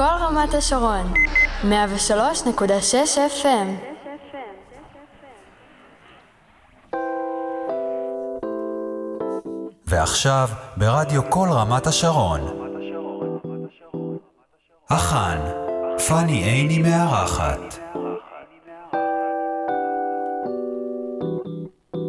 כל רמת השרון, 103.6 FM. ועכשיו, ברדיו כל רמת השרון. החאן, פאני עיני מארחת.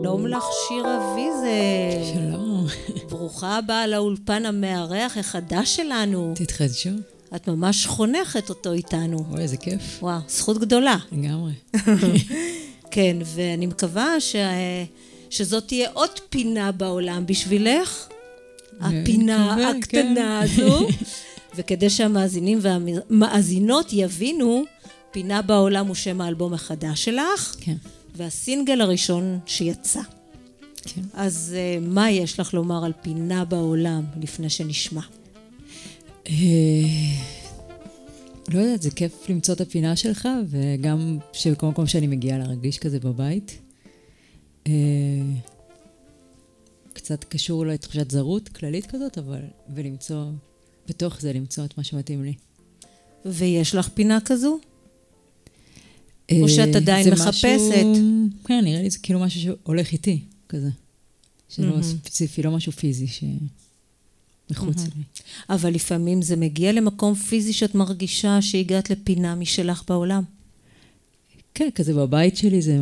שלום לך, שירה ויזל. שלום. ברוכה הבאה לאולפן המארח החדש שלנו. תתחדשו. את ממש חונכת אותו איתנו. אוי, איזה כיף. וואו, זכות גדולה. לגמרי. כן, ואני מקווה ש... שזאת תהיה עוד פינה בעולם בשבילך. הפינה מקווה, הקטנה כן. הזו. וכדי שהמאזינים והמאזינות יבינו, פינה בעולם הוא שם האלבום החדש שלך, כן, והסינגל הראשון שיצא. כן. אז אה, מה יש לך לומר על פינה בעולם לפני שנשמע? אה, לא יודעת, זה כיף למצוא את הפינה שלך, וגם שבכל מקום שאני מגיעה להרגיש כזה בבית. אה, קצת קשור לתחושת זרות כללית כזאת, אבל... ולמצוא, בתוך זה למצוא את מה שמתאים לי. ויש לך פינה כזו? או שאת אה, עדיין מחפשת? משהו, כן, נראה לי זה כאילו משהו שהולך איתי, כזה. שלא. ספציפי, לא משהו פיזי שמחוץ לי. אבל לפעמים זה מגיע למקום פיזי שאת מרגישה שהגעת לפינה משלך בעולם. כן, כזה בבית שלי זה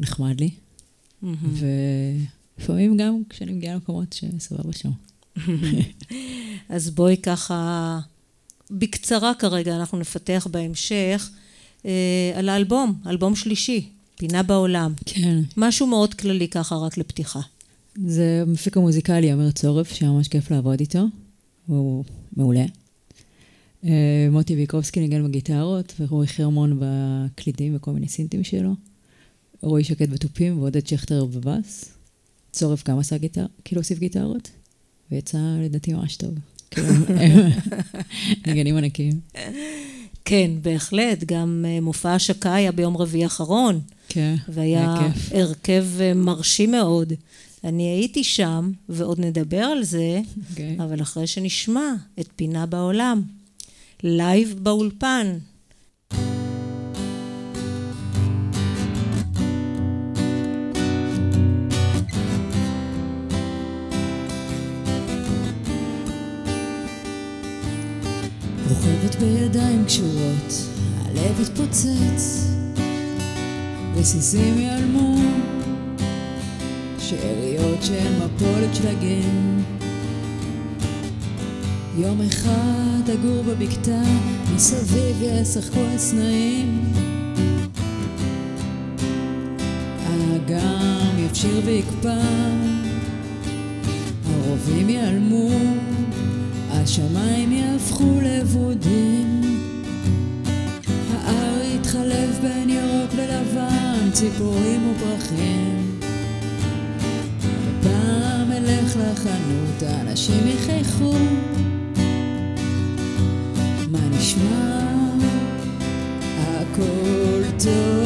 נחמד לי. ולפעמים גם כשאני מגיעה למקומות שסבבה שם. אז בואי ככה, בקצרה כרגע, אנחנו נפתח בהמשך, אה, על האלבום, אלבום שלישי, פינה בעולם. כן. משהו מאוד כללי ככה, רק לפתיחה. זה המפיק המוזיקלי אמיר צורף, שממש כיף לעבוד איתו. הוא מעולה. אה, מוטי ויקובסקי ניגן בגיטרות, ורועי חרמון בקלידים וכל מיני סינטים שלו. רועי שקד בתופים ועודד שכטר בבאס. צורף גם עשה גיטר, כאילו הוסיף גיטרות, ויצא לדעתי ממש טוב. כאילו, נגנים ענקיים. כן, בהחלט, גם אה, מופע השקה היה ביום רביעי האחרון, כן, והיה היה כיף. הרכב אה, מרשים מאוד. אני הייתי שם, ועוד נדבר על זה, אוקיי. אבל אחרי שנשמע את פינה בעולם. live באולפן. רוכבת בידיים קשורות, הלב התפוצץ, רסיסים ייעלמו, שאריות של מפולת שלגים. יום אחד אגור בבקתה, מסביב ישחקו הסנאים. האגם יפשיר ויקפא, הרובים ייעלמו, השמיים יהפכו לבודים. ההר יתחלף בין ירוק ללבן, ציפורים ופרחים. אלך לחנות, האנשים יחייכו. מה נשמע? הכל טוב.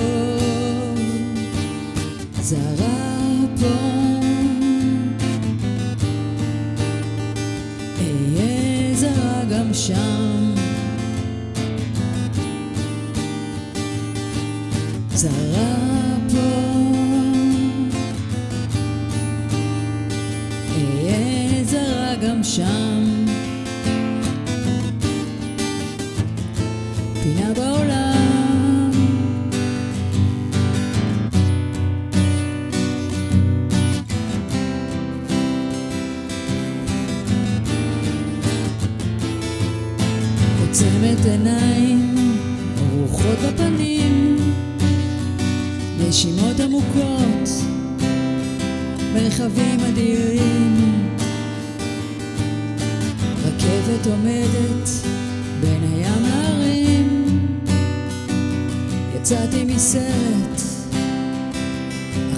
יצאתי מסרט,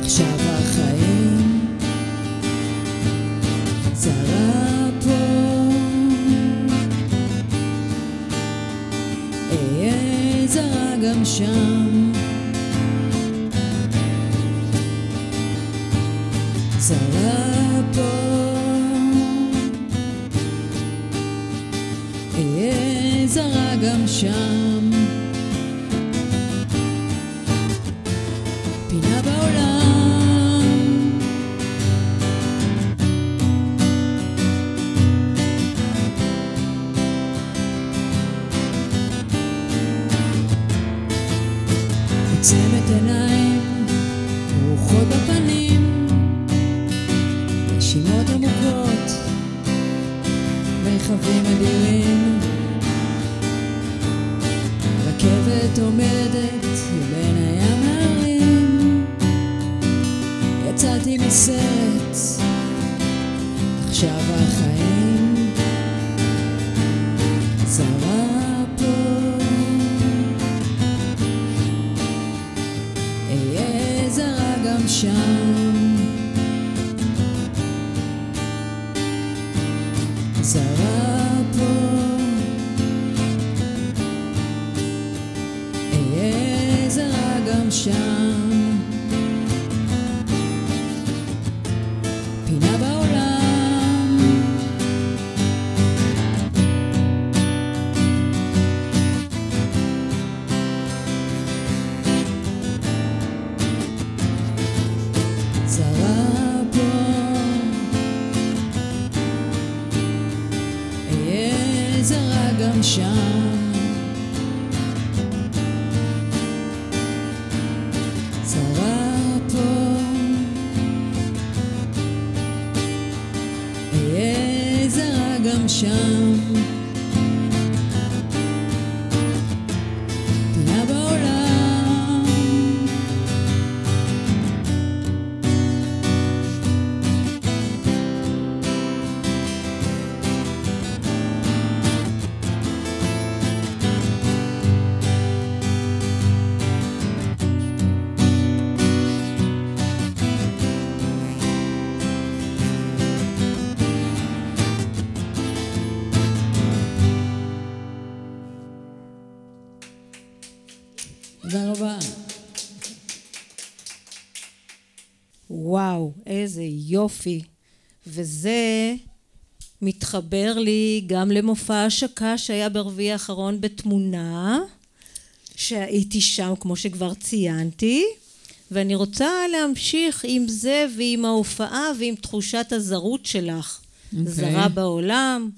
עכשיו החיים. זרה פה אהיה זרה גם שם. זרה גם יופי. וזה מתחבר לי גם למופע השקה שהיה ברביעי האחרון בתמונה, שהייתי שם כמו שכבר ציינתי, ואני רוצה להמשיך עם זה ועם ההופעה ועם תחושת הזרות שלך. Okay. אוקיי. זרה בעולם.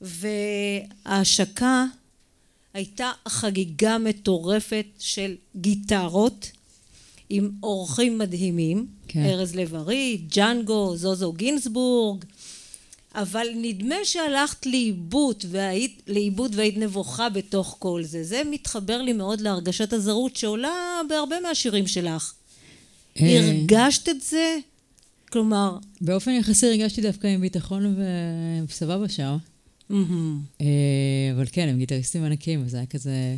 וההשקה הייתה חגיגה מטורפת של גיטרות עם אורחים מדהימים, כן. ארז לב-ארי, ג'אנגו, זוזו גינזבורג, אבל נדמה שהלכת לאיבוד והיית, לאיבוד והיית נבוכה בתוך כל זה. זה מתחבר לי מאוד להרגשת הזרות שעולה בהרבה מהשירים שלך. אה. הרגשת את זה? כלומר, באופן יחסי הרגשתי דווקא עם ביטחון וסבבה שם. אה, אבל כן, הם גיטריסטים ענקים, אז היה כזה...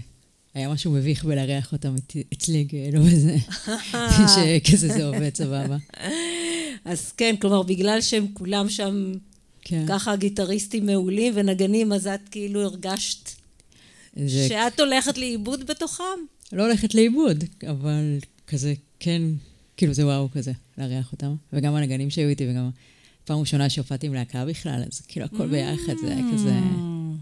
היה משהו מביך בלארח אותם אצלי, כאילו, וזה... שכזה זה עובד סבבה. אז כן, כלומר, בגלל שהם כולם שם כן. ככה גיטריסטים מעולים ונגנים, אז את כאילו הרגשת זה שאת הולכת לאיבוד בתוכם? לא הולכת לאיבוד, אבל כזה, כן, כאילו זה וואו כזה, לארח אותם. וגם הנגנים שהיו איתי, וגם פעם ראשונה שהופעתי עם להקה בכלל, אז כאילו הכל ביחד, זה היה כזה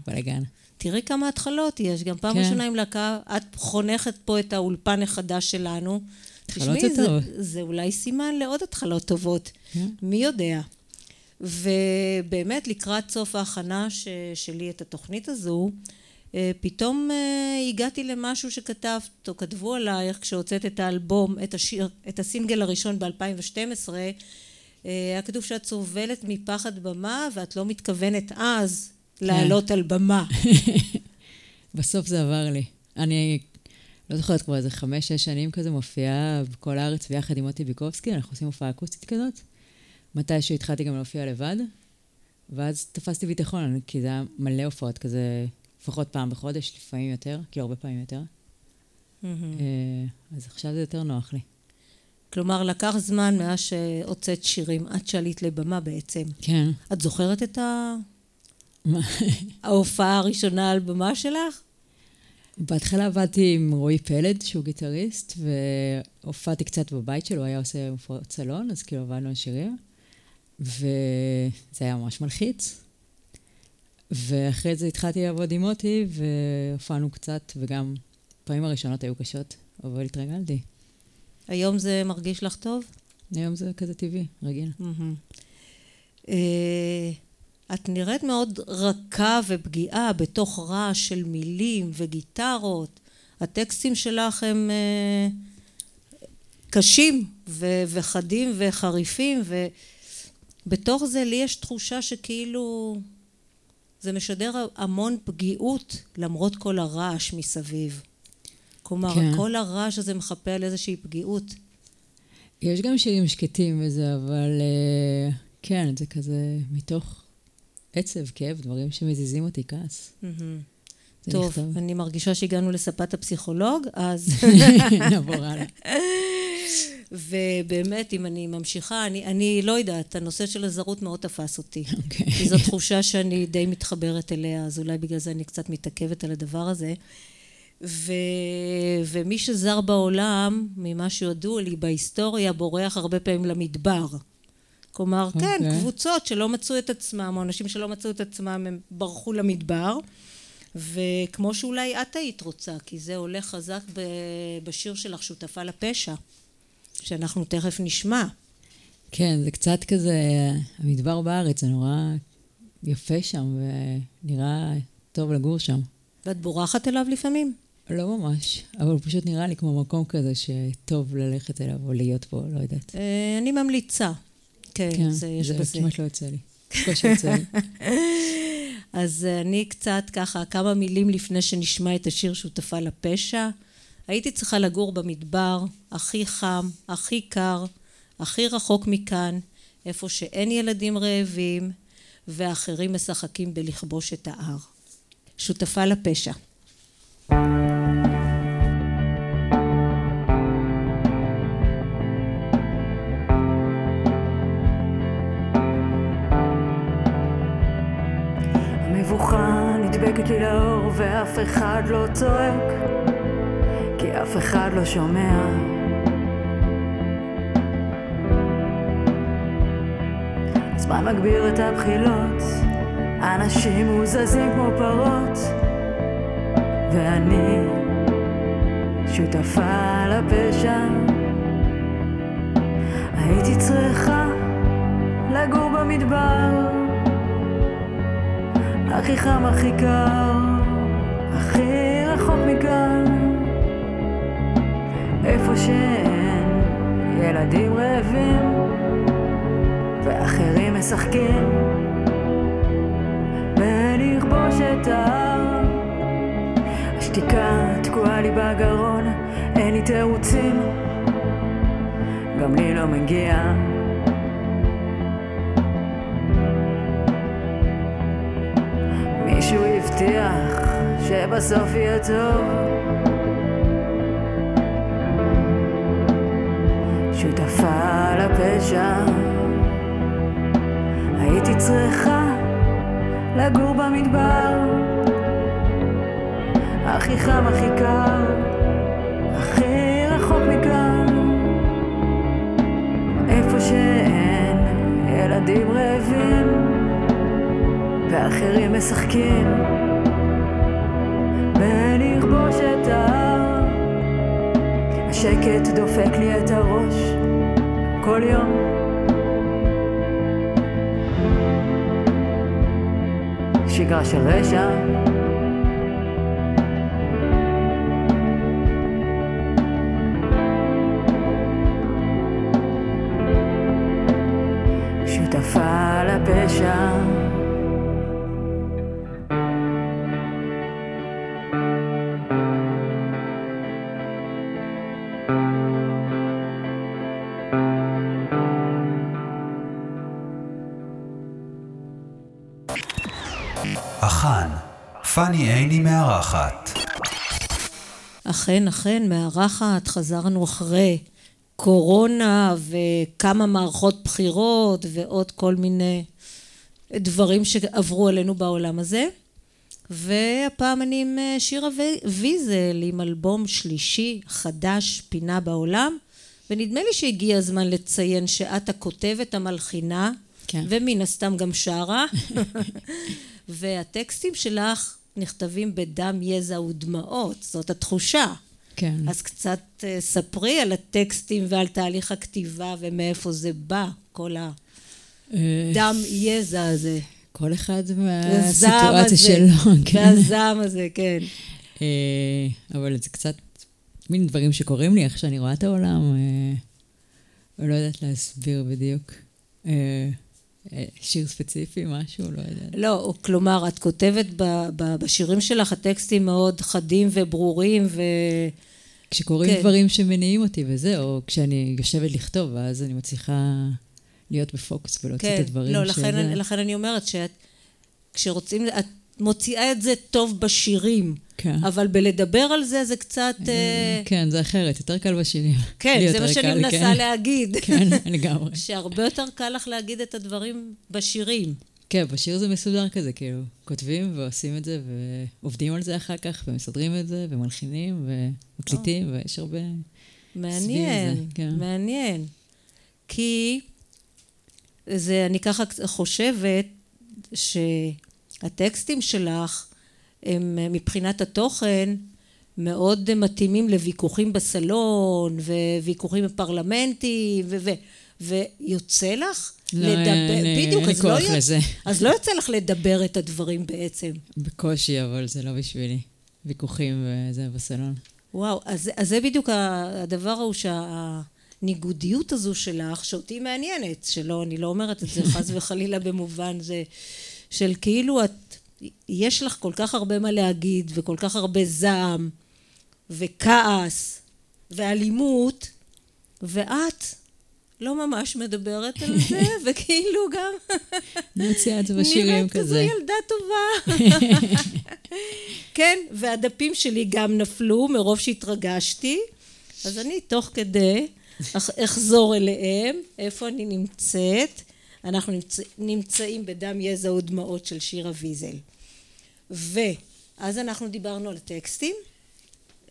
בלאגן. תראי כמה התחלות יש, גם פעם כן. ראשונה עם להקה, את חונכת פה את האולפן החדש שלנו. התחלות זה טוב. זה אולי סימן לעוד התחלות טובות. כן. מי יודע. ובאמת, לקראת סוף ההכנה ש- שלי את התוכנית הזו, אה, פתאום אה, הגעתי למשהו שכתבת, או כתבו עלייך כשהוצאת את האלבום, את השיר, את הסינגל הראשון ב-2012, היה כתוב שאת סובלת מפחד במה, ואת לא מתכוונת אז לעלות על במה. בסוף זה עבר לי. אני לא זוכרת כבר איזה חמש-שש שנים כזה מופיעה בכל הארץ ביחד עם מוטי ביקובסקי, אנחנו עושים הופעה אקוסטית כזאת. מתישהו התחלתי גם להופיע לבד, ואז תפסתי ביטחון, כי זה היה מלא הופעות כזה, לפחות פעם בחודש, לפעמים יותר, כאילו הרבה פעמים יותר. אה, אז עכשיו זה יותר נוח לי. כלומר, לקח זמן מאז שהוצאת שירים עד שעלית לבמה בעצם. כן. את זוכרת את ה... ההופעה הראשונה על במה שלך? בהתחלה עבדתי עם רועי פלד, שהוא גיטריסט, והופעתי קצת בבית שלו, הוא היה עושה הופעות סלון, אז כאילו עבדנו על שירים, וזה היה ממש מלחיץ. ואחרי זה התחלתי לעבוד עם מוטי, והופענו קצת, וגם הפעמים הראשונות היו קשות, אבל התרגלתי. היום זה מרגיש לך טוב? היום זה כזה טבעי, רגיל. אה, את נראית מאוד רכה ופגיעה בתוך רעש של מילים וגיטרות. הטקסטים שלך הם אה, קשים וחדים וחריפים, ובתוך זה לי יש תחושה שכאילו זה משדר המון פגיעות למרות כל הרעש מסביב. כלומר, כן. כל הרעש הזה מחפה על איזושהי פגיעות. יש גם שירים שקטים וזה, אבל אה, כן, זה כזה מתוך עצב, כאב, דברים שמזיזים אותי, כעס. זה טוב, נכתב. אני מרגישה שהגענו לספת הפסיכולוג, אז... נעבור הלאה. ובאמת, אם אני ממשיכה, אני, אני לא יודעת, הנושא של הזרות מאוד תפס אותי. אוקיי. כי זו תחושה שאני די מתחברת אליה, אז אולי בגלל זה אני קצת מתעכבת על הדבר הזה. ו... ומי שזר בעולם, ממה שידוע לי בהיסטוריה, בורח הרבה פעמים למדבר. כלומר, כן, אוקיי. קבוצות שלא מצאו את עצמם, או אנשים שלא מצאו את עצמם, הם ברחו למדבר. וכמו שאולי את היית רוצה, כי זה עולה חזק ב- בשיר שלך, שותפה לפשע, שאנחנו תכף נשמע. כן, זה קצת כזה, המדבר בארץ, זה נורא יפה שם, ונראה טוב לגור שם. ואת בורחת אליו לפעמים? לא ממש, אבל הוא פשוט נראה לי כמו מקום כזה שטוב ללכת אליו או להיות בו, לא יודעת. אה, אני ממליצה. כן, כן, זה יש זה בזה. כמעט לא יוצא לי. בקושי יוצא לי. אז אני קצת ככה, כמה מילים לפני שנשמע את השיר שותפה לפשע. הייתי צריכה לגור במדבר, הכי חם, הכי קר, הכי רחוק מכאן, איפה שאין ילדים רעבים, ואחרים משחקים בלכבוש את ההר. שותפה לפשע. המבוכה נדבקת לי לאור ואף אחד לא צועק כי אף אחד לא שומע. הזמן מגביר את הבחילות אנשים מוזזים כמו פרות ואני שותפה לפשע. הייתי צריכה לגור במדבר הכי חם, הכי קר, הכי רחוק מכאן. איפה שאין ילדים רעבים ואחרים משחקים בלכבוש ההר. השתיקה תקועה לי בגרון, אין לי תירוצים, גם לי לא מגיע. מישהו הבטיח שבסוף יהיה טוב. שותפה לפשע. הייתי צריכה לגור במדבר. הכי חם, הכי קר, הכי רחוק מכאן. איפה שאין ילדים רעבים ואחרים משחקים בלכבוש את ההר. השקט דופק לי את הראש כל יום. שגרה של רשע שותפה לפשע פאני עיני מארחת. אכן, אכן, מארחת, חזרנו אחרי קורונה וכמה מערכות בחירות ועוד כל מיני דברים שעברו עלינו בעולם הזה. והפעם אני עם אה, שירה ויזל, עם אלבום שלישי, חדש, פינה בעולם. ונדמה לי שהגיע הזמן לציין שאת הכותבת, המלחינה, כן. ומן הסתם גם שרה. והטקסטים שלך נכתבים בדם, יזע ודמעות, זאת התחושה. כן. אז קצת אה, ספרי על הטקסטים ועל תהליך הכתיבה ומאיפה זה בא, כל אה, הדם יזע הזה. כל אחד מהסיטואציה. שלו, כן. והזעם הזה, כן. אה, אבל זה קצת מין דברים שקורים לי, איך שאני רואה את העולם, אה, ולא יודעת להסביר בדיוק. אה, שיר ספציפי, משהו, לא יודעת. לא, כלומר, את כותבת ב- ב- בשירים שלך, הטקסטים מאוד חדים וברורים, ו... כשקורים כן. דברים שמניעים אותי וזה, או כשאני יושבת לכתוב, ואז אני מצליחה להיות בפוקוס ולהוציא כן, את הדברים לא, לכן, שזה- לכן אני אומרת שאת, כשרוצים, את מוציאה את זה טוב בשירים, כן. אבל בלדבר על זה, זה קצת... אה, כן, זה אחרת, יותר קל בשירים. כן, זה מה שאני מנסה כן. להגיד. כן, לגמרי. שהרבה יותר קל לך להגיד את הדברים בשירים. כן, בשיר זה מסודר כזה, כאילו, כותבים ועושים את זה, ועובדים על זה אחר כך, ומסדרים את זה, ומלחינים, ומקליטים, ויש הרבה... מעניין, זה, כן. מעניין. כי זה, אני ככה חושבת שהטקסטים שלך הם מבחינת התוכן מאוד מתאימים לוויכוחים בסלון וויכוחים בפרלמנטים ו... ויוצא לך לא, לדבר, אין בדיוק, אין לי אז לא כוח לזה. אז לא יוצא לך לדבר את הדברים בעצם. בקושי, אבל זה לא בשבילי. ויכוחים וזה בסלון. וואו, אז, אז זה בדיוק הדבר ההוא שהניגודיות הזו שלך, שאותי מעניינת, שלא, אני לא אומרת את זה חס וחלילה במובן זה, של כאילו את, יש לך כל כך הרבה מה להגיד, וכל כך הרבה זעם, וכעס, ואלימות, ואת לא ממש מדברת על זה, וכאילו גם מוציאה את זה בשירים נראית כזו כזה. ילדה טובה. כן, והדפים שלי גם נפלו מרוב שהתרגשתי, אז אני תוך כדי אח- אחזור אליהם, איפה אני נמצאת. אנחנו נמצ... נמצאים בדם, יזע ודמעות של שירה ויזל. ואז אנחנו דיברנו על הטקסטים,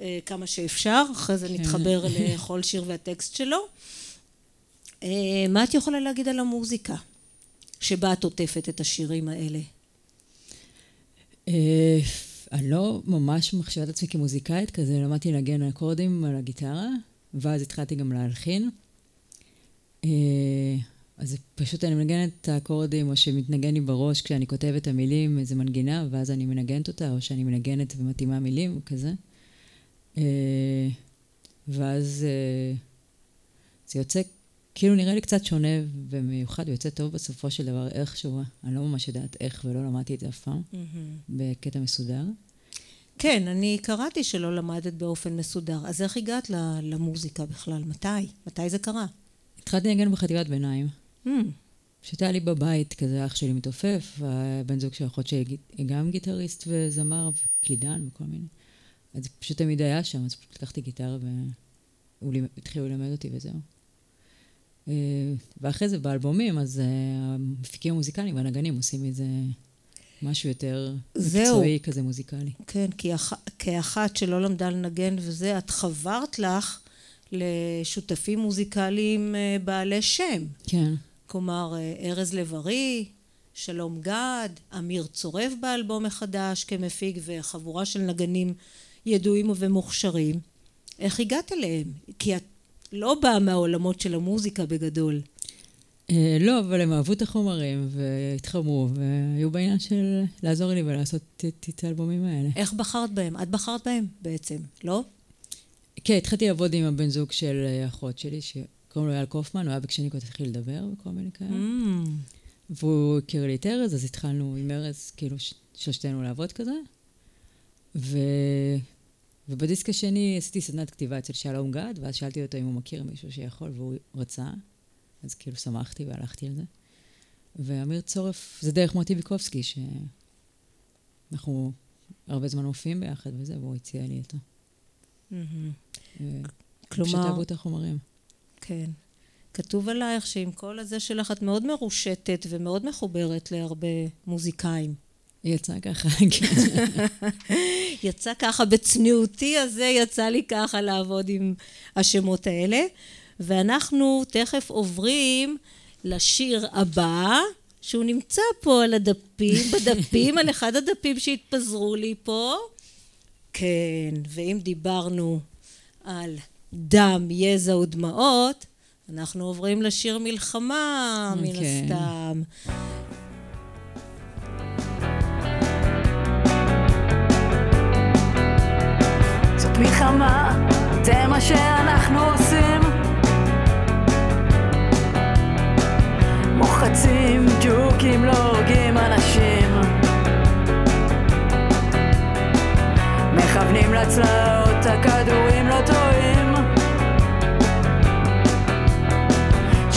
אה, כמה שאפשר, אחרי זה נתחבר לכל שיר והטקסט שלו. אה, מה את יכולה להגיד על המוזיקה שבה את עוטפת את השירים האלה? אה, אני לא ממש מחשיבה את עצמי כמוזיקאית, כזה למדתי לנגן אקורדים על הגיטרה, ואז התחלתי גם להלחין. אז פשוט אני מנגנת את האקורדים, או שמתנגן לי בראש כשאני כותבת את המילים, איזה מנגינה, ואז אני מנגנת אותה, או שאני מנגנת ומתאימה מילים, כזה. אה, ואז אה, זה יוצא, כאילו נראה לי קצת שונה ומיוחד, ויוצא טוב בסופו של דבר איכשהו. אני לא ממש יודעת איך, ולא למדתי את זה אף פעם, בקטע מסודר. כן, אני קראתי שלא למדת באופן מסודר. אז איך הגעת למוזיקה בכלל? מתי? מתי זה קרה? התחלתי לנגן בחטיבת ביניים. פשוט היה לי בבית, כזה אח שלי מתעופף, והבן זוג של אחות שלי גם גיטריסט וזמר וקלידן וכל מיני. אז פשוט תמיד היה שם, אז פשוט לקחתי גיטרה והתחילו ללמד אותי וזהו. אה, ואחרי זה באלבומים, אז אה, המפיקים המוזיקליים והנגנים עושים מזה משהו יותר. מקצועי כזה מוזיקלי. כן, כי אח, כאחת שלא למדה לנגן וזה, את חברת לך לשותפים מוזיקליים אה, בעלי שם. כן. כלומר, אה, ארז לב-ארי, שלום גד, אמיר צורף באלבום החדש כמפיק וחבורה של נגנים ידועים ומוכשרים. איך הגעת אליהם? כי את לא באה מהעולמות של המוזיקה בגדול. אה, לא, אבל הם אהבו את החומרים והתחברו, והיו בעניין של לעזור לי ולעשות את- את האלבומים האלה. איך בחרת בהם? את בחרת בהם בעצם, לא? כן, התחלתי לעבוד עם הבן זוג של אה, אחות שלי, שקוראים לו אייל קופמן, הוא היה בקשניקות, התחיל לדבר וכל מיני כאלה. Mm. והוא הכיר לי את ארז, אז התחלנו עם ארז, כאילו, שלושתנו לעבוד כזה. ו... ובדיסק השני עשיתי סדנת כתיבה אצל שלום גד, ואז שאלתי אותו אם הוא מכיר מישהו שיכול, והוא רצה. אז כאילו שמחתי והלכתי על זה. ואמיר צורף, זה דרך מוטי ויקובסקי, שאנחנו הרבה זמן מופיעים ביחד וזה, והוא הציע לי אותו. מהמם. ו- פשוט כלומר, אהבו את החומרים. כן. כתוב עלייך שעם כל הזה שלך את מאוד מרושתת ומאוד מחוברת להרבה מוזיקאים. יצא ככה, כן. יצא ככה בצניעותי הזה, יצא לי ככה לעבוד עם השמות האלה. ואנחנו תכף עוברים לשיר הבא, שהוא נמצא פה על הדפים, בדפים, על אחד הדפים שהתפזרו לי פה. כן, ואם דיברנו על דם, יזע ודמעות, אנחנו עוברים לשיר מלחמה, מן כן. הסתם. זאת מלחמה, זה מה שאנחנו עושים. מוחצים, ג'וקים, לא הורגים אנשים. מכוונים לצלעות, הכדורים לא טועים.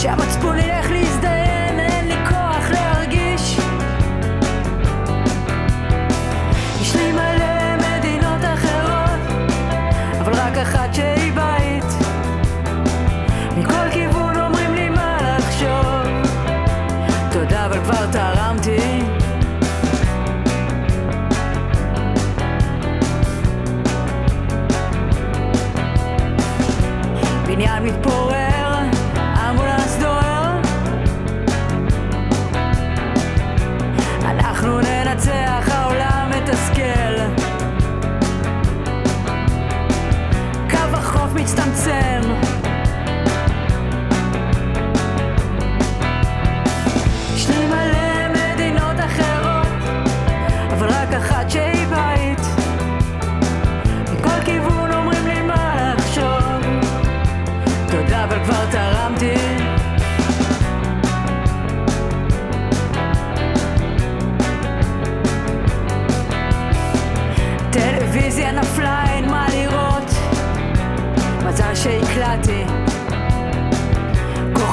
שהמצפון ילך להזדיין, אנחנו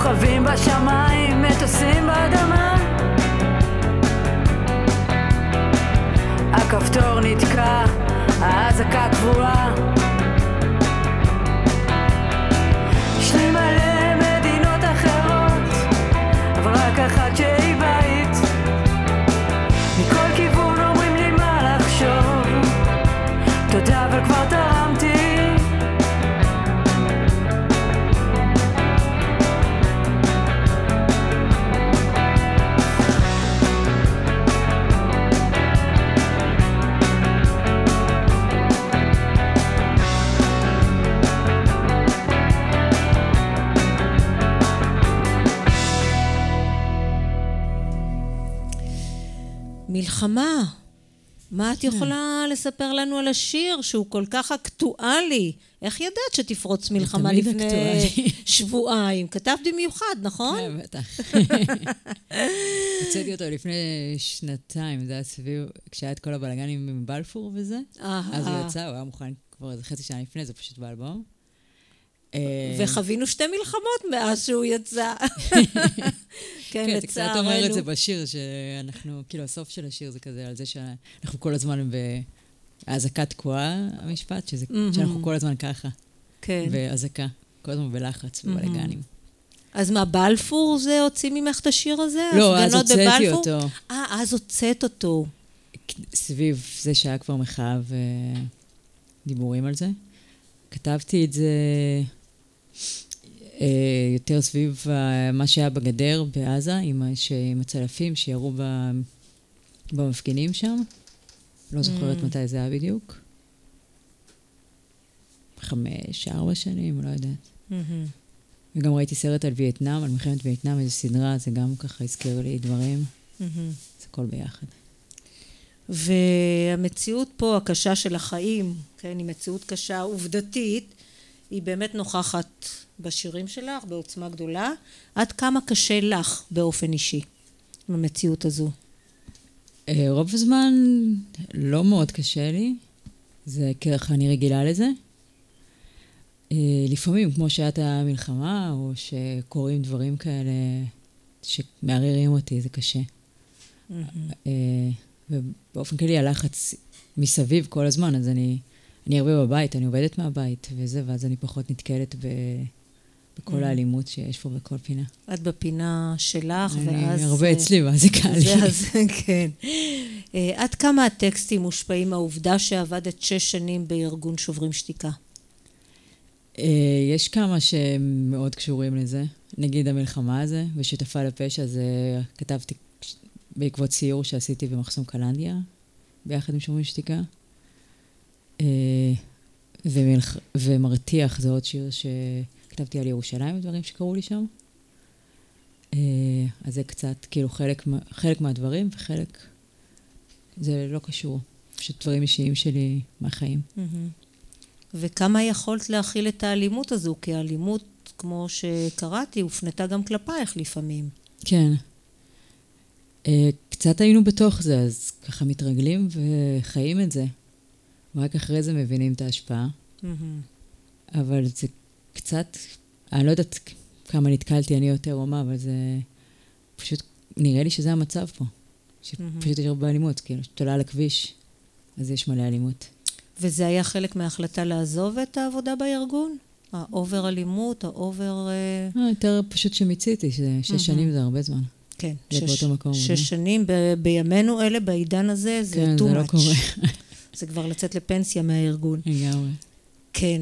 כוכבים בשמיים, מטוסים באדמה. הכפתור נתקע, האזעקה קבועה. מלחמה. מה את יכולה לספר לנו על השיר שהוא כל כך אקטואלי? איך ידעת שתפרוץ מלחמה לפני. שבועיים? כתבת במיוחד, נכון? כן, בטח. הוצאתי אותו לפני שנתיים, זה היה סביב, כשהיה את כל הבלאגנים עם בלפור וזה. אז הוא יצא, הוא היה מוכן כבר איזה חצי שנה לפני, זה פשוט באלבום. אה, וחווינו שתי מלחמות מאז שהוא יצא. כן, כן, אתה קצת אומר את זה לצערנו. בשיר, שאנחנו, כאילו, הסוף של השיר זה כזה, על זה שאנחנו כל הזמן באזעקה תקועה, המשפט, שזה-. שאנחנו כל הזמן ככה, כן. באזעקה, כל הזמן בלחץ, בבלאגנים. אז מה, בלפור זה הוציא ממך את השיר הזה? לא, אז הוצאתי? אותו. אה, אז הוצאת אותו. סביב זה שהיה כבר מחאה ודיבורים על זה. כתבתי את זה יותר סביב ה- מה שהיה בגדר בעזה, עם, עם הצלפים שירו במפגינים שם. לא זוכרת Mm. מתי זה היה בדיוק. חמש, ארבע שנים, לא יודעת. מהמם. וגם ראיתי סרט על וייטנאם, על מלחמת וייטנאם, איזו סדרה, זה גם ככה הזכיר לי דברים. מהמם. זה הכל ביחד. והמציאות פה, הקשה של החיים, כן, היא מציאות קשה עובדתית, היא באמת נוכחת בשירים שלך בעוצמה גדולה. עד כמה קשה לך באופן אישי, עם המציאות הזו? אה, רוב הזמן לא מאוד קשה לי, זה ככה אני רגילה לזה. אה, לפעמים, כמו שעת המלחמה, או שקורים דברים כאלה שמערערים אותי, זה קשה. אה, ובאופן כללי הלחץ מסביב כל הזמן, אז אני, אני הרבה בבית, אני עובדת מהבית וזה, ואז אני פחות נתקלת ב, בכל האלימות שיש פה בכל פינה. את בפינה שלך, ואז... אני הרבה אצלי, ואז זה קל לי. זה, אז, כן. אה, עד כמה הטקסטים מושפעים מהעובדה שעבדת שש שנים בארגון שוברים שתיקה? אה, יש כמה שהם מאוד קשורים לזה. נגיד המלחמה הזה, ושותפה לפשע, זה כתבתי בעקבות סיור שעשיתי במחסום קלנדיה, ביחד עם שומרים שתיקה. אה, ומלח... ומרתיח זה עוד שיר שכתבתי על ירושלים, דברים שקרו לי שם. אה, אז זה קצת, כאילו, חלק, חלק מהדברים, וחלק... זה לא קשור. פשוט דברים אישיים שלי מהחיים. מהמם. וכמה יכולת להכיל את האלימות הזו? כי האלימות, כמו שקראתי, הופנתה גם כלפייך לפעמים. כן. אה, קצת היינו בתוך זה, אז ככה מתרגלים וחיים את זה. רק אחרי זה מבינים את ההשפעה. מהמם. אבל זה קצת, אני לא יודעת כמה נתקלתי אני יותר או מה, אבל זה פשוט, נראה לי שזה המצב פה. שפשוט יש הרבה אלימות, כאילו, כשאתה עולה על הכביש, אז יש מלא אלימות. וזה היה חלק מההחלטה לעזוב את העבודה בארגון? ה over אלימות, ה over... אה, אה, יותר פשוט שמיציתי, ששש שנים זה הרבה זמן. כן, שש שנים ב- בימינו אלה, בעידן הזה, זה כן, too זה לא much. קורה. זה כבר לצאת לפנסיה מהארגון. לגמרי. כן,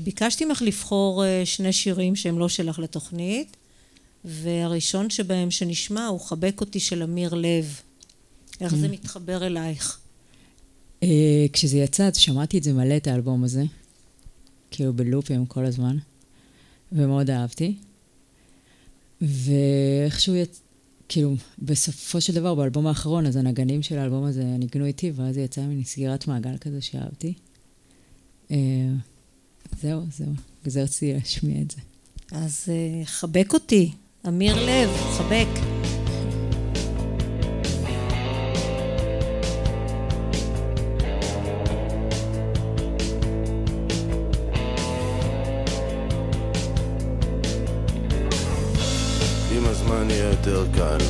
וביקשתי ממך לבחור אה, שני שירים שהם לא שלך לתוכנית, והראשון שבהם שנשמע הוא "חבק אותי" של אמיר לב. איך זה מתחבר אלייך? אה, כשזה יצא, אז שמעתי את זה מלא, את האלבום הזה. כאילו בלופים כל הזמן. ומאוד אהבתי. ואיכשהו יצ... כאילו, בסופו של דבר, באלבום האחרון, אז הנגנים של האלבום הזה ניגנו איתי, ואז זה יצא מין סגירת מעגל כזה שאהבתי. אה, זהו, זהו. בגלל זה רציתי להשמיע את זה. אז אה, חבק אותי, אמיר לב, חבק. יותר קל.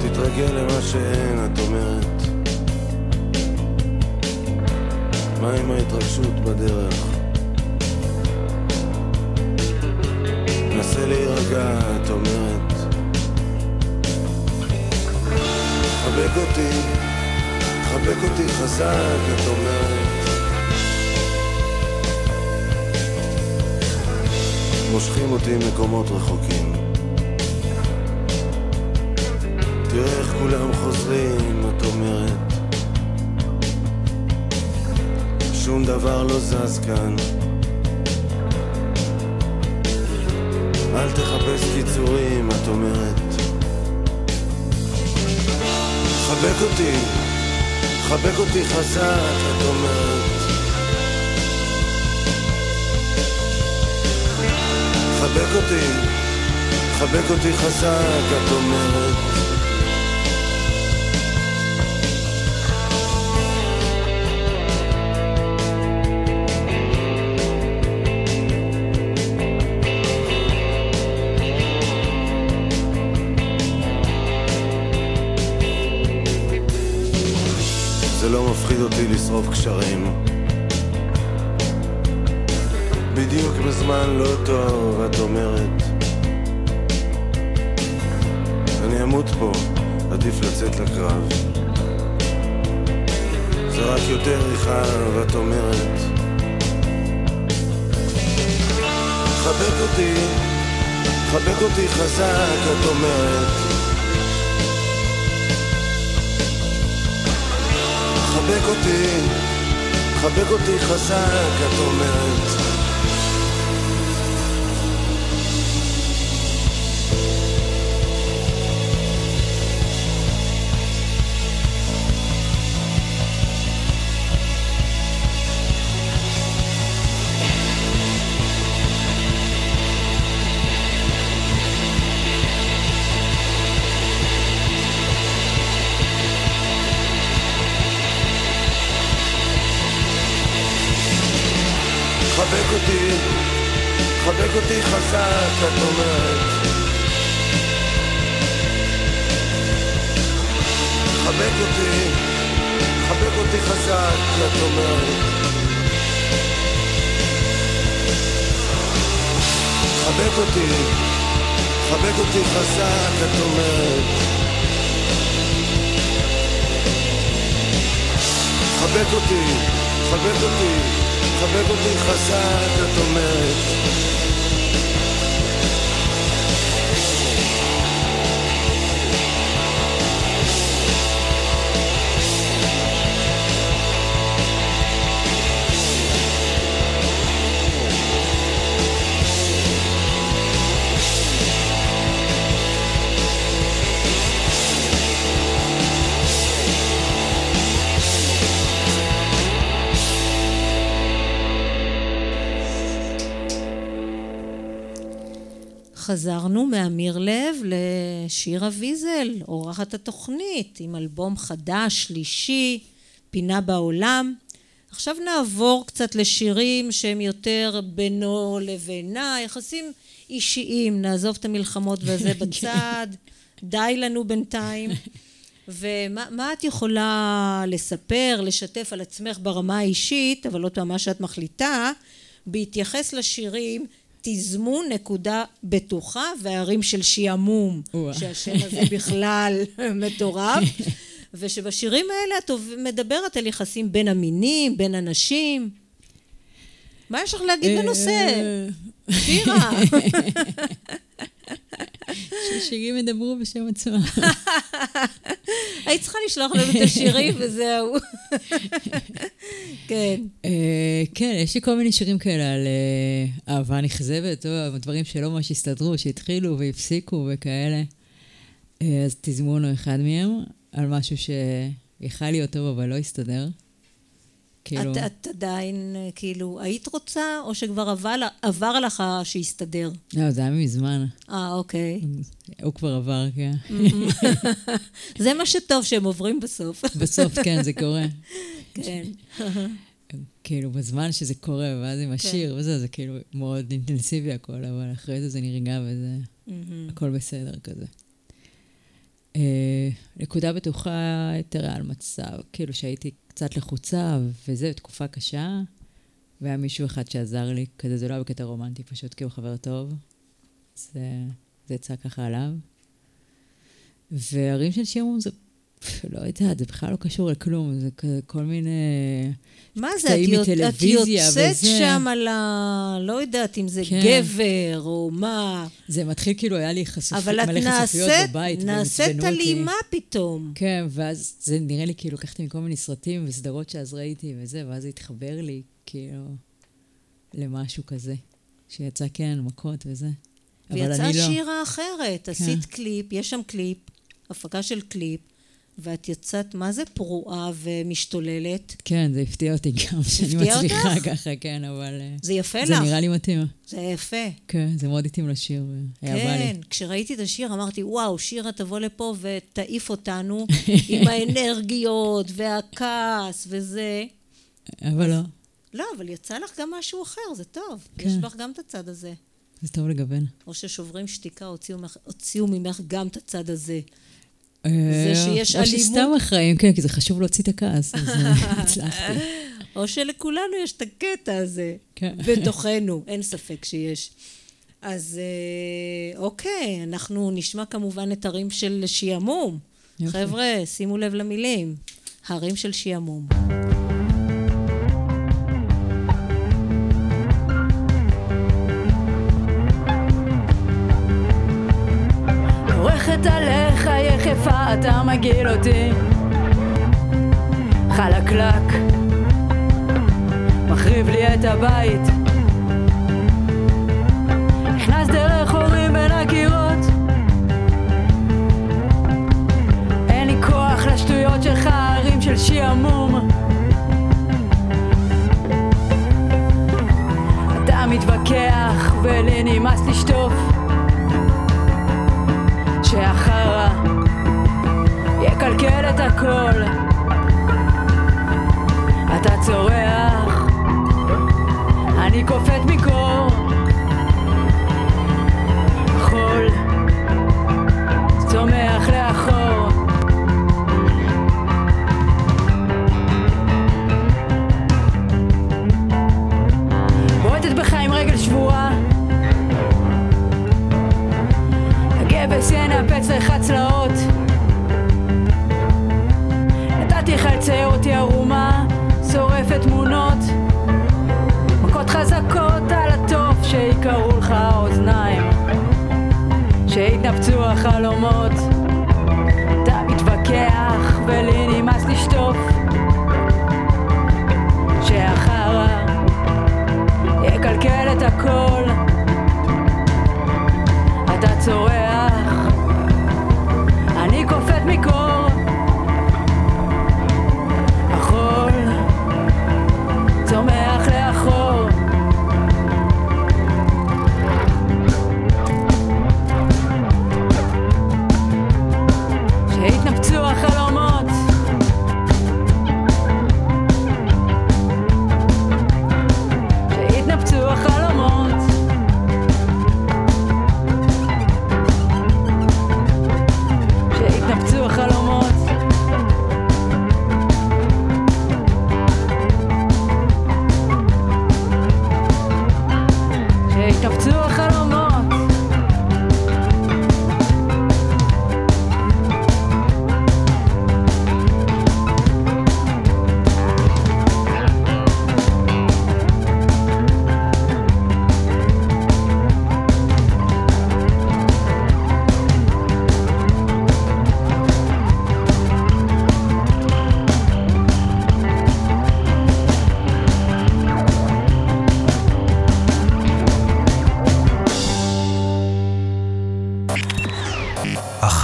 תתרגל למה שאין, את אומרת. מה עם ההתרגשות בדרך? נסה להירגע, את אומרת. חבק אותי, חבק אותי חזק, את אומרת. מושכים אותי ממקומות רחוקים. תראה איך כולם חוזרים, את אומרת. שום דבר לא זז כאן. אל תחפש קיצורים, את אומרת. חבק אותי, חבק אותי חזק, את אומרת. חבק אותי, חבק אותי חזק, את אומרת. זה לא מפחיד אותי לשרוף קשרים. בדיוק בזמן לא טוב, את אומרת. אני אמות פה, עדיף לצאת לקרב. זה רק יותר ריחה, ואת אומרת. חבק אותי, חבק אותי חזק, את אומרת. חבק אותי, חבק אותי חזק, את אומרת. חזק, את אומרת. חבק אותי, חבק אותי חזק, את אומרת. חבק אותי, חבק אותי חזק, את אומרת. חבק אותי, חבק אותי, חבק אותי חזק, את אומרת. חזרנו מאמיר לב לשירה ויזל, אורחת התוכנית, עם אלבום חדש, שלישי, פינה בעולם. עכשיו נעבור קצת לשירים שהם יותר בינו לבינה, יחסים אישיים, נעזוב את המלחמות וזה בצד, די לנו בינתיים. ומה מה את יכולה לספר, לשתף על עצמך ברמה האישית, אבל עוד פעם מה שאת מחליטה, בהתייחס לשירים תזמון נקודה בטוחה והערים של שעמום, או-אה. שהשם הזה בכלל מטורף, ושבשירים האלה את מדברת על יחסים בין המינים, בין אנשים. מה יש לך להגיד בנושא? אה, שירה. ששירים ידברו בשם עצמם. היית צריכה לשלוח לנו את השירים וזהו. כן. אה, כן, יש לי כל מיני שירים כאלה על אה, אהבה נכזבת, או דברים שלא ממש הסתדרו, שהתחילו והפסיקו וכאלה. אה, אז תזמון הוא אחד מהם, על משהו שיכל להיות טוב אבל לא הסתדר. כאילו, את, את עדיין, אה, כאילו, היית רוצה, או שכבר עבר, עבר לך שיסתדר? לא, זה היה מזמן. אה, אוקיי. הוא כבר עבר, כן. זה מה שטוב שהם עוברים בסוף. בסוף, כן, זה קורה. כן. כאילו, בזמן שזה קורה, ואז עם השיר וזה, זה כאילו מאוד אינטנסיבי הכל, אבל אחרי זה זה נרגע וזה... הכל בסדר כזה. אה, נקודה בטוחה יותר על מצב, כאילו שהייתי קצת לחוצה, וזה תקופה קשה, והיה מישהו אחד שעזר לי, כזה זה לא היה בקטע רומנטי, פשוט כי הוא חבר טוב. זה, זה יצא ככה עליו. והרים של שעמום זה, לא יודעת, זה בכלל לא קשור לכלום, זה כל מיני... מה זה, את, יוצ- את יוצאת וזה. שם על ה... לא יודעת אם זה כן. גבר או מה, זה מתחיל כאילו, היה לי חשופ... אבל את מלא חשופיות נעשית, בבית, והם נעשית עצבנו אותי. אלימה פתאום. כן, ואז זה נראה לי כאילו לקחתי מכל מיני סרטים וסדרות שאז ראיתי וזה, ואז זה התחבר לי כאילו למשהו כזה, שיצא כן, מכות וזה. אבל ויצאה לא. שירה אחרת, עשית קליפ, יש שם קליפ, הפקה של קליפ, ואת יצאת, מה זה פרועה ומשתוללת? כן, זה הפתיע אותי גם, שאני מצליחה אותך? ככה, כן, אבל... אה, זה יפה זה לך, נראה לי מתאים. זה יפה. כן, זה מאוד התאים לשיר, והיה בא לי. כן, כשראיתי את השיר אמרתי, וואו, שירה תבוא לפה ותעיף אותנו עם האנרגיות והכעס וזה. אבל לא, לא, אבל יצא לך גם משהו אחר, זה טוב. כן. יש בך גם את הצד הזה. זה טוב לגוון. או ששוברים שתיקה, הוציאו, הוציאו ממך גם את הצד הזה. אה, שיש או אלימות. שסתם אחראים, כן, כי זה חשוב להוציא את הכעס, אז אה, הצלחתי. או שלכולנו יש את הקטע הזה. כן. בתוכנו, אין ספק שיש. אז אה, אוקיי, אנחנו נשמע כמובן את הרים של שעמום. יופי. חבר'ה, שימו לב למילים. הרים של שעמום. יחפה, אתה מגעיל אותי? חלקלק. מחריב לי את הבית. נכנס דרך חורים בין הקירות. אין לי כוח לשטויות שלך, הרים של שעמום אתה מתווכח ולי נמאס לשטוף. שהחרא יקלקל את הכל. אתה צורח. אני קופאת מקור חול. צומח לאחור. בועטת בך עם רגל שבורה. הגבס ינפץ לך צלעות שיתנפצו החלומות. אתה מתווכח ולי נמאס לשטוף. שהחרא יקלקל את הכל. אתה צורח,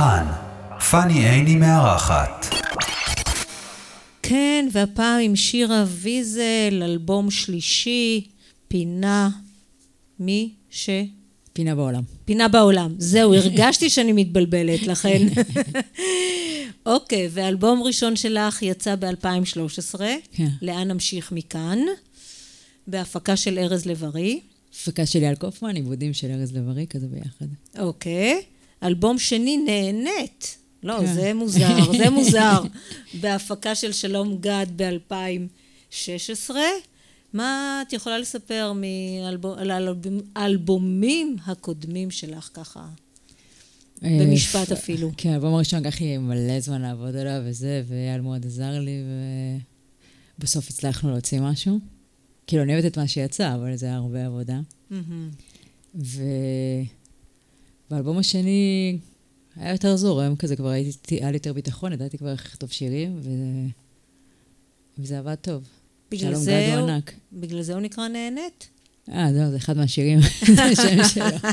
החאן, פאני עיני מארחת. כן, והפעם עם שירה ויזל, אלבום שלישי, פינה מי ש... פינה בעולם. פינה בעולם. זהו, הרגשתי שאני מתבלבלת, לכן. אוקיי, ואלבום ראשון שלך יצא ב-2013. כן. לאן נמשיך מכאן? בהפקה של ארז לב-ארי. הפקה של אייל קופמן, עיבודים של ארז לב-ארי, כזה ביחד. אוקיי. אלבום שני, נהנית. לא, כן. זה מוזר, זה מוזר. בהפקה של שלום גד ב-2016. מה את יכולה לספר מאלבום, על האלבומים הקודמים שלך ככה? במשפט אה, אפילו. כן, האלבום הראשון לקח לי מלא זמן לעבוד עליו וזה, ואייל מאוד עזר לי, ובסוף הצלחנו להוציא משהו. כאילו, אני אוהבת את מה שיצא, אבל זה היה הרבה עבודה. מהמם. ובאלבום השני היה יותר זורם כזה, כבר הייתי, היה לי יותר ביטחון, ידעתי כבר איך לכתוב שירים, ו... וזה עבד טוב. בגלל זה הוא ענק. בגלל זה הוא נקרא נהנית? אה, זהו, זה אחד מהשירים, זה השם שלו.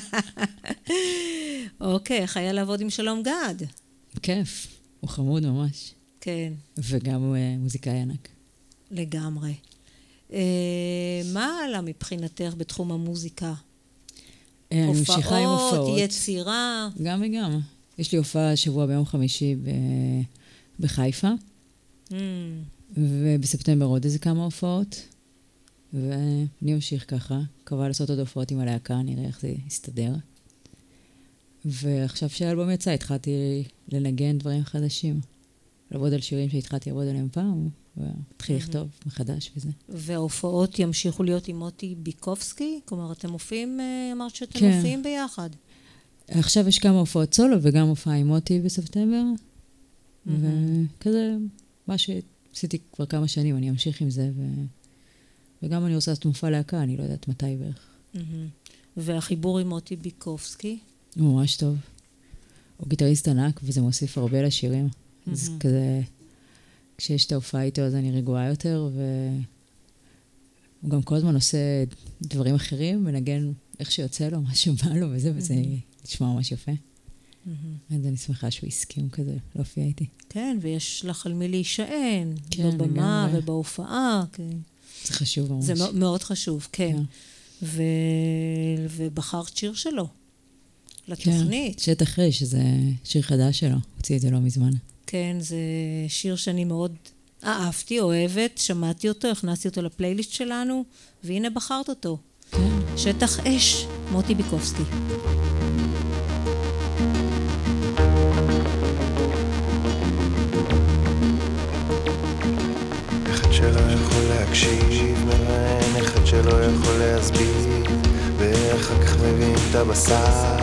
אוקיי, איך היה לעבוד עם שלום גד? כיף, הוא חמוד ממש. כן, וגם הוא אה, מוזיקאי ענק. לגמרי. אה, מה עלה מבחינתך בתחום המוזיקה? אה, אני ממשיכה עם הופעות. יצירה? גם וגם. יש לי הופעה השבוע ביום חמישי ב... בחיפה, Mm, ובספטמבר עוד איזה כמה הופעות, ואני אמשיך ככה. מקווה לעשות עוד הופעות עם הלהקה, נראה איך זה יסתדר. ועכשיו שהאלבום יצא, התחלתי לנגן דברים חדשים. לעבוד על שירים שהתחלתי לעבוד עליהם פעם, ולהתחיל לכתוב מחדש וזה. וההופעות ימשיכו להיות עם מוטי ביקובסקי? כלומר, אתם מופיעים, אה, אמרת שאתם כן. מופיעים ביחד. עכשיו יש כמה הופעות סולו וגם הופעה עם מוטי בספטמבר, וכזה, מה שעשיתי כבר כמה שנים, אני אמשיך עם זה, ו... וגם אני רוצה לעשות מופע להקה, אני לא יודעת מתי בערך. מהמם. והחיבור עם מוטי ביקובסקי? הוא ממש טוב. הוא גיטריסט ענק, וזה מוסיף הרבה לשירים. אז מהמם. כזה, כשיש את ההופעה איתו, אז אני רגועה יותר, והוא גם כל הזמן עושה דברים אחרים, מנגן איך שיוצא לו, מה שבא לו וזה, וזה נשמע ממש יפה. אז אני שמחה שהוא הסכים כזה להופיע איתי. כן, ויש לך על מי להישען, כן, בבמה. ובהופעה. כן. זה חשוב ממש. זה מאו- מאוד חשוב, כן. כן. ו... ובחרת שיר שלו כן, לתוכנית. שטח ר', שזה שיר חדש שלו, הוציא את זה לא מזמן. כן, זה שיר שאני מאוד אהבתי, אוהבת, שמעתי אותו, הכנסתי אותו לפלייליסט שלנו, והנה בחרת אותו. כן. שטח אש, מוטי ביקובסקי. שלא יכול להקשיב, מראיין אחד שלא יכול להסביר ואחר כך מבין את הבשר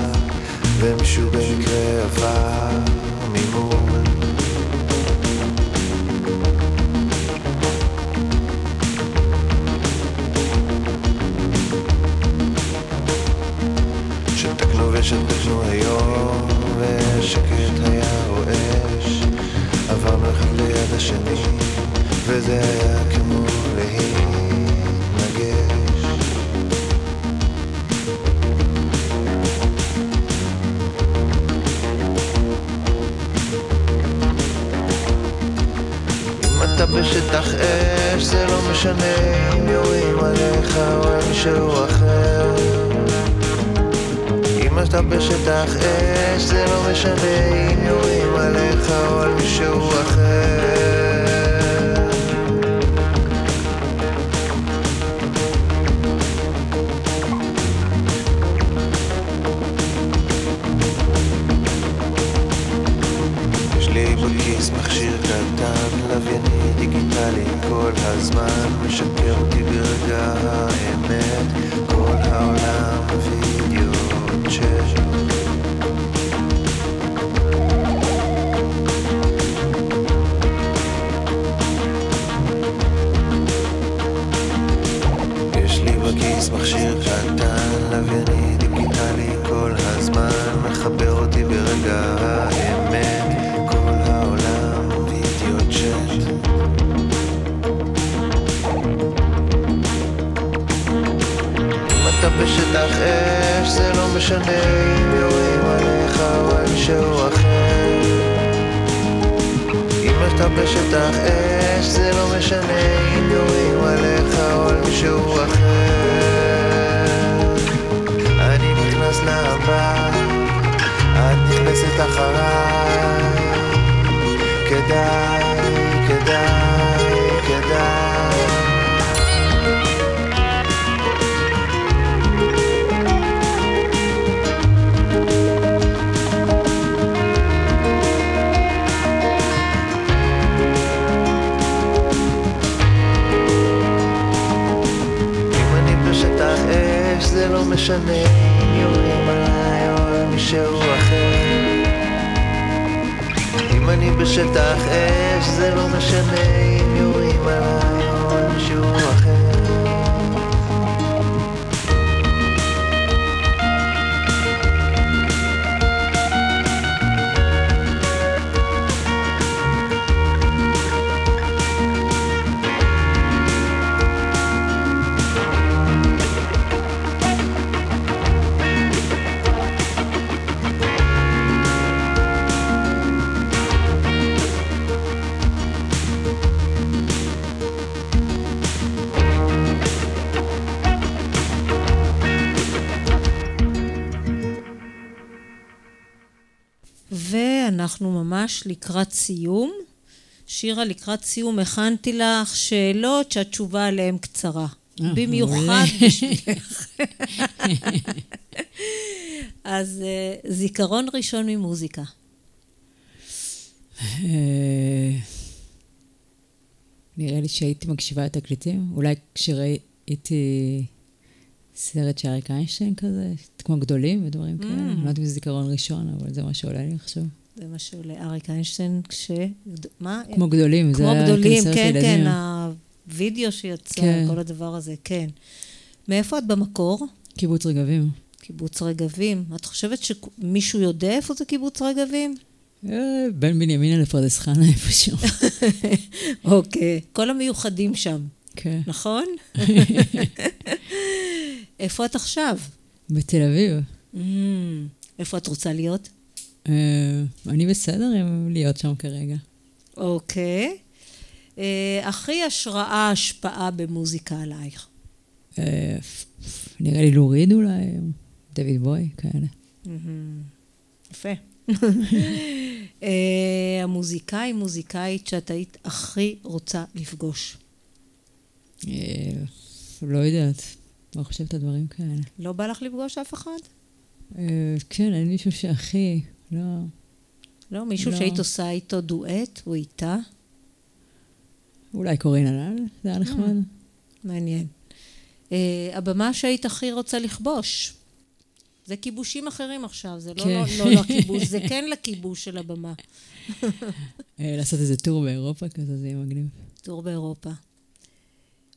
ומישהו במקרה עבר ממול שתקנו ושתקנו היום ושקט היה רועש עברנו אחד ליד השני וזה היה כמו להתנגש. אם אתה בשטח אש זה לא משנה אם יורים עליך או על מישהו אחר אם אתה בשטח אש זה לא משנה אם יורים עליך או על מישהו אחר. יש לי בכיס מכשיר קטן, לווייני דיגיטלי כל הזמן משקר אותי ברגע האמת. כל העולם וידאו מחבר אותי ברגע האמת אתה בשטח אש זה לא משנה אם יורים עליך או על מישהו אחר. אם אתה בשטח אש זה לא משנה אם יורים עליך או על מישהו אחר. אני נכנס להבא את נכנסת אחריי. כדאי, כדאי, כדאי משנה אם יורים עליי או על מישהו אחר. אם אני בשטח אש זה לא משנה אם יורים עליי ממש לקראת סיום. שירה, לקראת סיום הכנתי לך שאלות שהתשובה עליהן קצרה. במיוחד. בשבילך. אז אה, זיכרון ראשון ממוזיקה. אה, נראה לי שהייתי מקשיבה לתקליטים, אולי כשראיתי סרט של אריק איינשטיין כזה, כמו גדולים ודברים כאלה. אני לא יודעת אם זה זיכרון ראשון, אבל זה מה שעולה לי עכשיו. זה מה שעולה אריק איינשטיין כש... מה? כמו גדולים, זה כמו היה גדולים, כזה סרט כן, ילדים. כן, הווידאו שיצא, כן. כל הדבר הזה, כן. מאיפה את במקור? קיבוץ רגבים. קיבוץ רגבים. את חושבת שמישהו יודע איפה זה קיבוץ רגבים? אה, בין בנימינה לפרדס חנה איפשהו. אוקיי. כל המיוחדים שם, כן. נכון? איפה את עכשיו? בתל אביב. Mm, איפה את רוצה להיות? אה, אני בסדר עם להיות שם כרגע. אוקיי. אה, הכי השראה, השפעה במוזיקה עלייך. אה, נראה לי לוריד אולי, דויד בוי, כאלה. יפה. אה, המוזיקאי, מוזיקאית שאת היית הכי רוצה לפגוש. לא יודעת, לא חושבת על דברים כאלה. לא בא לך לפגוש אף אחד? כן, אין מישהו שהכי, לא... לא? מישהו לא. שהיית עושה איתו דואט או איתה? אולי קורין הלל, זה היה נחמד. מעניין. אה, הבמה שהיית הכי רוצה לכבוש. זה כיבושים אחרים עכשיו, זה לא, כן. לא, לא לכיבוש, זה כן לכיבוש של הבמה. אה, לעשות איזה טור באירופה כזה, זה יהיה מגניב. טור באירופה.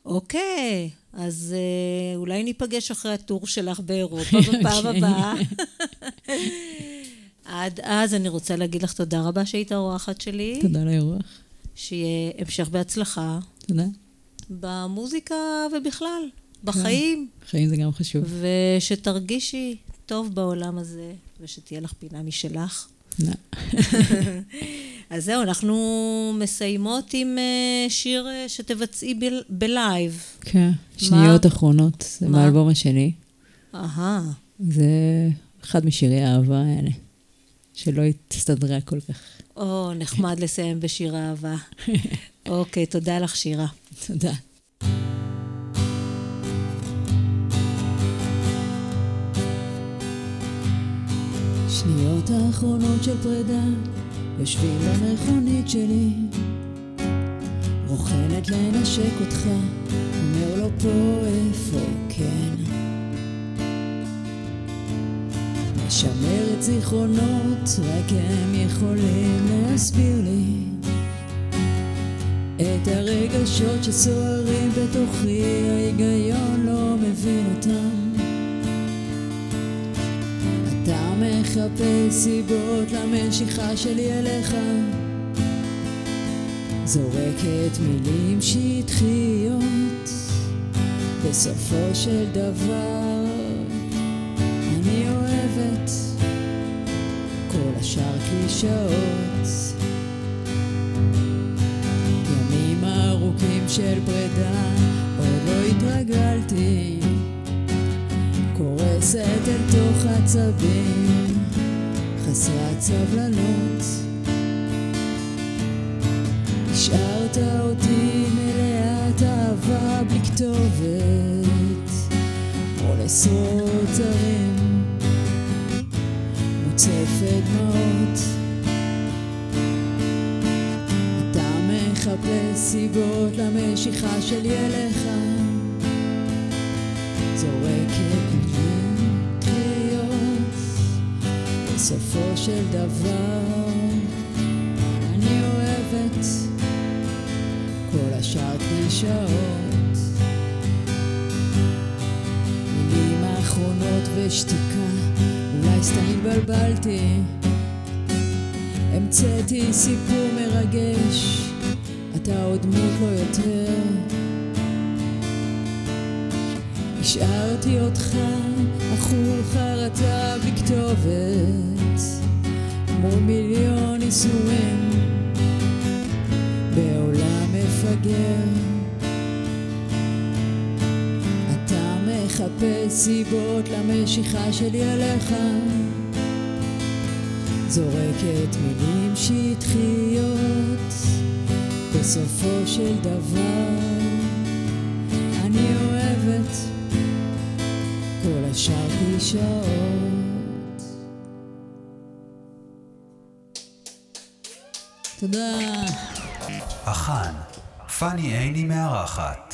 אוקיי, אז אה, אולי ניפגש אחרי הטור שלך באירופה בפעם אוקיי. הבאה. עד אז אני רוצה להגיד לך תודה רבה שהיית האורחת שלי, תודה על האירוח. שיהיה המשך בהצלחה תודה. במוזיקה ובכלל, בחיים, חיים זה גם חשוב. ושתרגישי טוב בעולם הזה, ושתהיה לך פינה משלך. אז זהו, אנחנו מסיימות עם אה, שיר אה, שתבצעי בל- בלייב. כן, שניות אחרונות, זה מה? מהאלבום השני. אהה, זה אחד משירי האהבה האלה, שלא הסתדרה כל כך. או, נחמד לסיים בשיר אהבה. אוקיי, תודה לך, שירה. תודה. שניות האחרונות של פרידה, יושבים במכונית שלי, רוכנת לנשק אותך, אומר לו פה איפה כן. משמרת זיכרונות, רק הם יכולים להסביר לי את הרגשות שסוערים בתוכי, ההיגיון לא מבין אותם. אתה מחפש סיבות למשיכה שלי אליך, זורקת מילים שטחיות, בסופו של דבר קלישאות. ימים ארוכים של פרידה, עוד לא התרגלתי. קורסת אל תוך עצבים, חסרת סבלנות. השארת אותי מלאת אהבה בלי כתובת, כמו לעשרות זרים, מוצפת דמעות. סיבות למשיכה שלי אליך, זורקת מילים קריאות, בסופו של דבר אני אוהבת כל השאר קלישאות. מילים האחרונות ושתיקה, אולי סתם התבלבלתי. המצאתי סיפור מרגש, אתה עוד דמות לא יותר. השארתי אותך אכול חרטה בלי כתובת, מול מיליון נישואים. בעולם מפגר. אתה מחפש סיבות למשיכה שלי אליך, זורקת מילים שטחיות, בסופו של דבר אני אוהבת כל השאר קלישאות. תודה. החאן, פאני עיני מארחת.